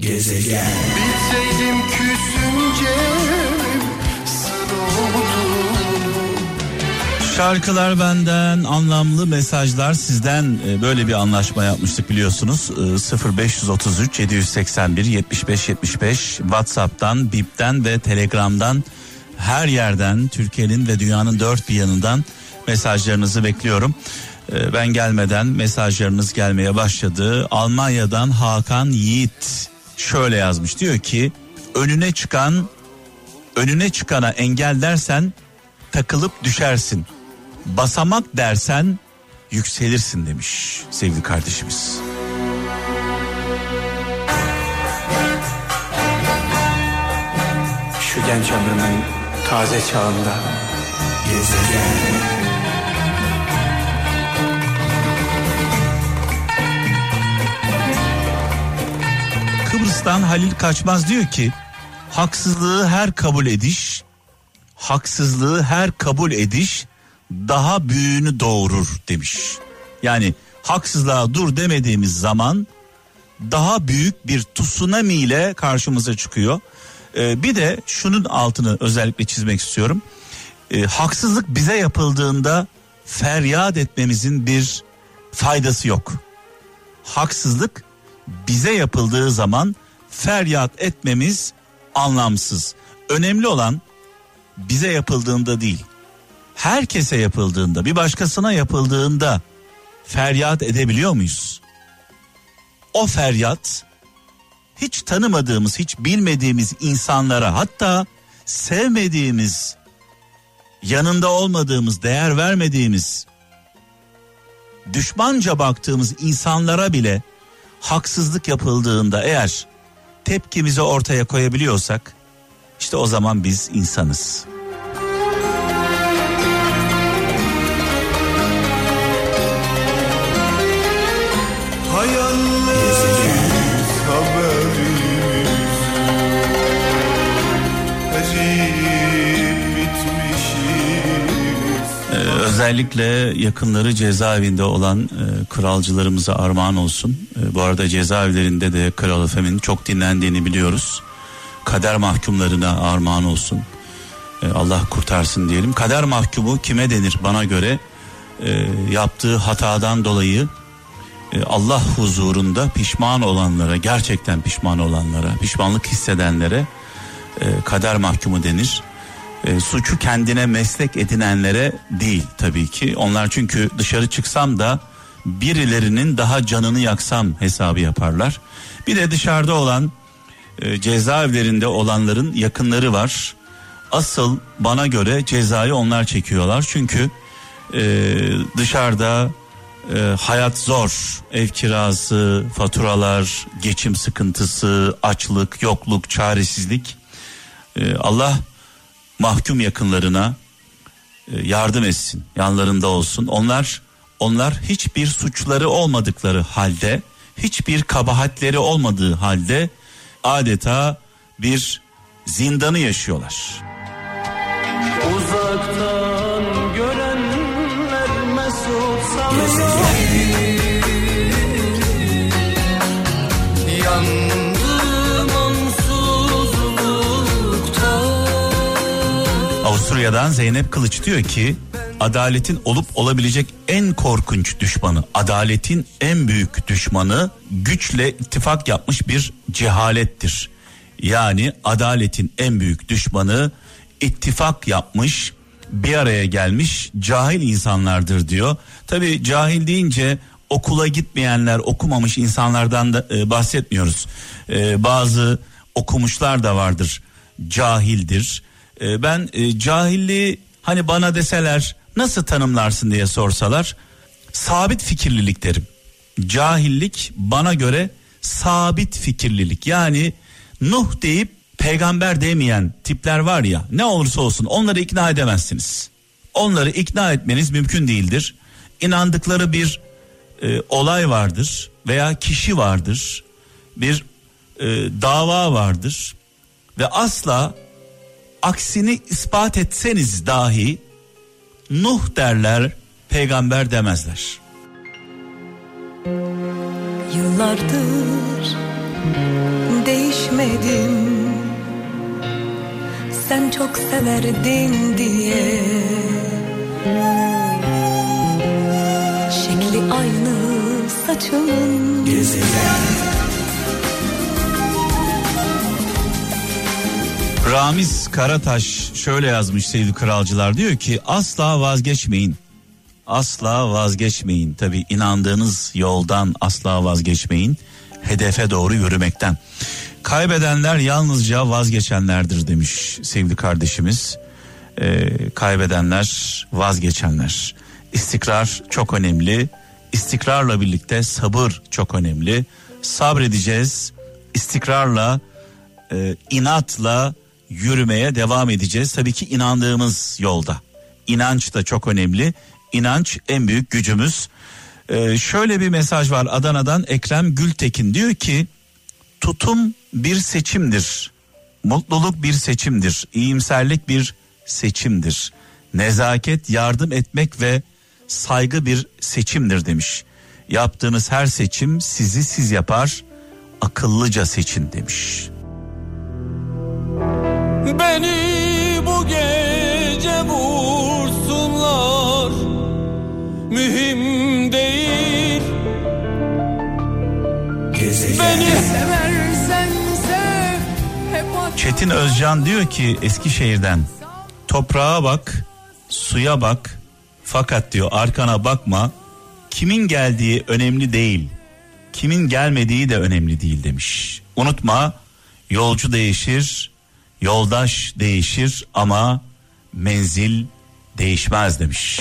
Gezegen Bilseydim küsünce Şarkılar benden, anlamlı mesajlar sizden e, böyle bir anlaşma yapmıştık biliyorsunuz. 0533 781 75 75 WhatsApp'tan, Bip'ten ve Telegram'dan her yerden Türkiye'nin ve dünyanın dört bir yanından mesajlarınızı bekliyorum. E, ben gelmeden mesajlarınız gelmeye başladı. Almanya'dan Hakan Yiğit şöyle yazmış diyor ki önüne çıkan önüne çıkana engel dersen takılıp düşersin. Basamak dersen yükselirsin demiş sevgili kardeşimiz. Şu genç ömrümün taze çağında gezegen Kıbrıs'tan Halil Kaçmaz diyor ki haksızlığı her kabul ediş haksızlığı her kabul ediş daha büyüğünü doğurur demiş. Yani haksızlığa dur demediğimiz zaman daha büyük bir tsunami ile karşımıza çıkıyor. Ee, bir de şunun altını özellikle çizmek istiyorum. Ee, haksızlık bize yapıldığında feryat etmemizin bir faydası yok. Haksızlık bize yapıldığı zaman feryat etmemiz anlamsız. Önemli olan bize yapıldığında değil. Herkese yapıldığında, bir başkasına yapıldığında feryat edebiliyor muyuz? O feryat hiç tanımadığımız, hiç bilmediğimiz insanlara hatta sevmediğimiz, yanında olmadığımız, değer vermediğimiz, düşmanca baktığımız insanlara bile haksızlık yapıldığında eğer tepkimizi ortaya koyabiliyorsak işte o zaman biz insanız. özellikle yakınları cezaevinde olan e, kralcılarımıza armağan olsun. E, bu arada cezaevlerinde de Kral Efem'in çok dinlendiğini biliyoruz. Kader mahkumlarına armağan olsun. E, Allah kurtarsın diyelim. Kader mahkumu kime denir bana göre? E, yaptığı hatadan dolayı e, Allah huzurunda pişman olanlara, gerçekten pişman olanlara, pişmanlık hissedenlere e, kader mahkumu denir e, suçu kendine meslek edinenlere değil tabii ki. Onlar çünkü dışarı çıksam da birilerinin daha canını yaksam hesabı yaparlar. Bir de dışarıda olan e, cezaevlerinde olanların yakınları var. Asıl bana göre cezayı onlar çekiyorlar. Çünkü e, dışarıda e, hayat zor. Ev kirası, faturalar, geçim sıkıntısı, açlık, yokluk, çaresizlik. E, Allah mahkum yakınlarına e, yardım etsin, yanlarında olsun. Onlar onlar hiçbir suçları olmadıkları halde, hiçbir kabahatleri olmadığı halde adeta bir zindanı yaşıyorlar. Uzaktan görenler mesut sanıyor. Avusturya'dan Zeynep Kılıç diyor ki adaletin olup olabilecek en korkunç düşmanı, adaletin en büyük düşmanı güçle ittifak yapmış bir cehalettir. Yani adaletin en büyük düşmanı ittifak yapmış, bir araya gelmiş cahil insanlardır diyor. Tabi cahil deyince okula gitmeyenler, okumamış insanlardan da e, bahsetmiyoruz. E, bazı okumuşlar da vardır, cahildir e, ben e, cahilliği hani bana deseler nasıl tanımlarsın diye sorsalar sabit fikirlilik derim. Cahillik bana göre sabit fikirlilik yani Nuh deyip peygamber demeyen tipler var ya ne olursa olsun onları ikna edemezsiniz. Onları ikna etmeniz mümkün değildir. İnandıkları bir e, olay vardır veya kişi vardır. Bir e, dava vardır ve asla aksini ispat etseniz dahi Nuh derler peygamber demezler. Yıllardır vazgeçmedim Sen çok severdin diye. Şekli aynı saçımın. Gezegen Ramiz Karataş şöyle yazmış sevgili kralcılar diyor ki asla vazgeçmeyin. Asla vazgeçmeyin. Tabi inandığınız yoldan asla vazgeçmeyin. Hedefe doğru yürümekten. Kaybedenler yalnızca vazgeçenlerdir demiş sevgili kardeşimiz. Ee, kaybedenler vazgeçenler. İstikrar çok önemli. İstikrarla birlikte sabır çok önemli. Sabredeceğiz. İstikrarla, e, inatla yürümeye devam edeceğiz. Tabii ki inandığımız yolda. İnanç da çok önemli. İnanç en büyük gücümüz. Ee, şöyle bir mesaj var Adana'dan Ekrem Gültekin diyor ki tutum bir seçimdir. Mutluluk bir seçimdir. İyimserlik bir seçimdir. Nezaket, yardım etmek ve saygı bir seçimdir demiş. Yaptığınız her seçim sizi siz yapar. Akıllıca seçin demiş. Beni bu gece vursunlar Mühim değil Gezegen. Beni seversen sev hep Çetin Özcan diyor ki Eskişehir'den toprağa bak, suya bak fakat diyor arkana bakma. Kimin geldiği önemli değil. Kimin gelmediği de önemli değil demiş. Unutma yolcu değişir, Yoldaş değişir ama menzil değişmez demiş.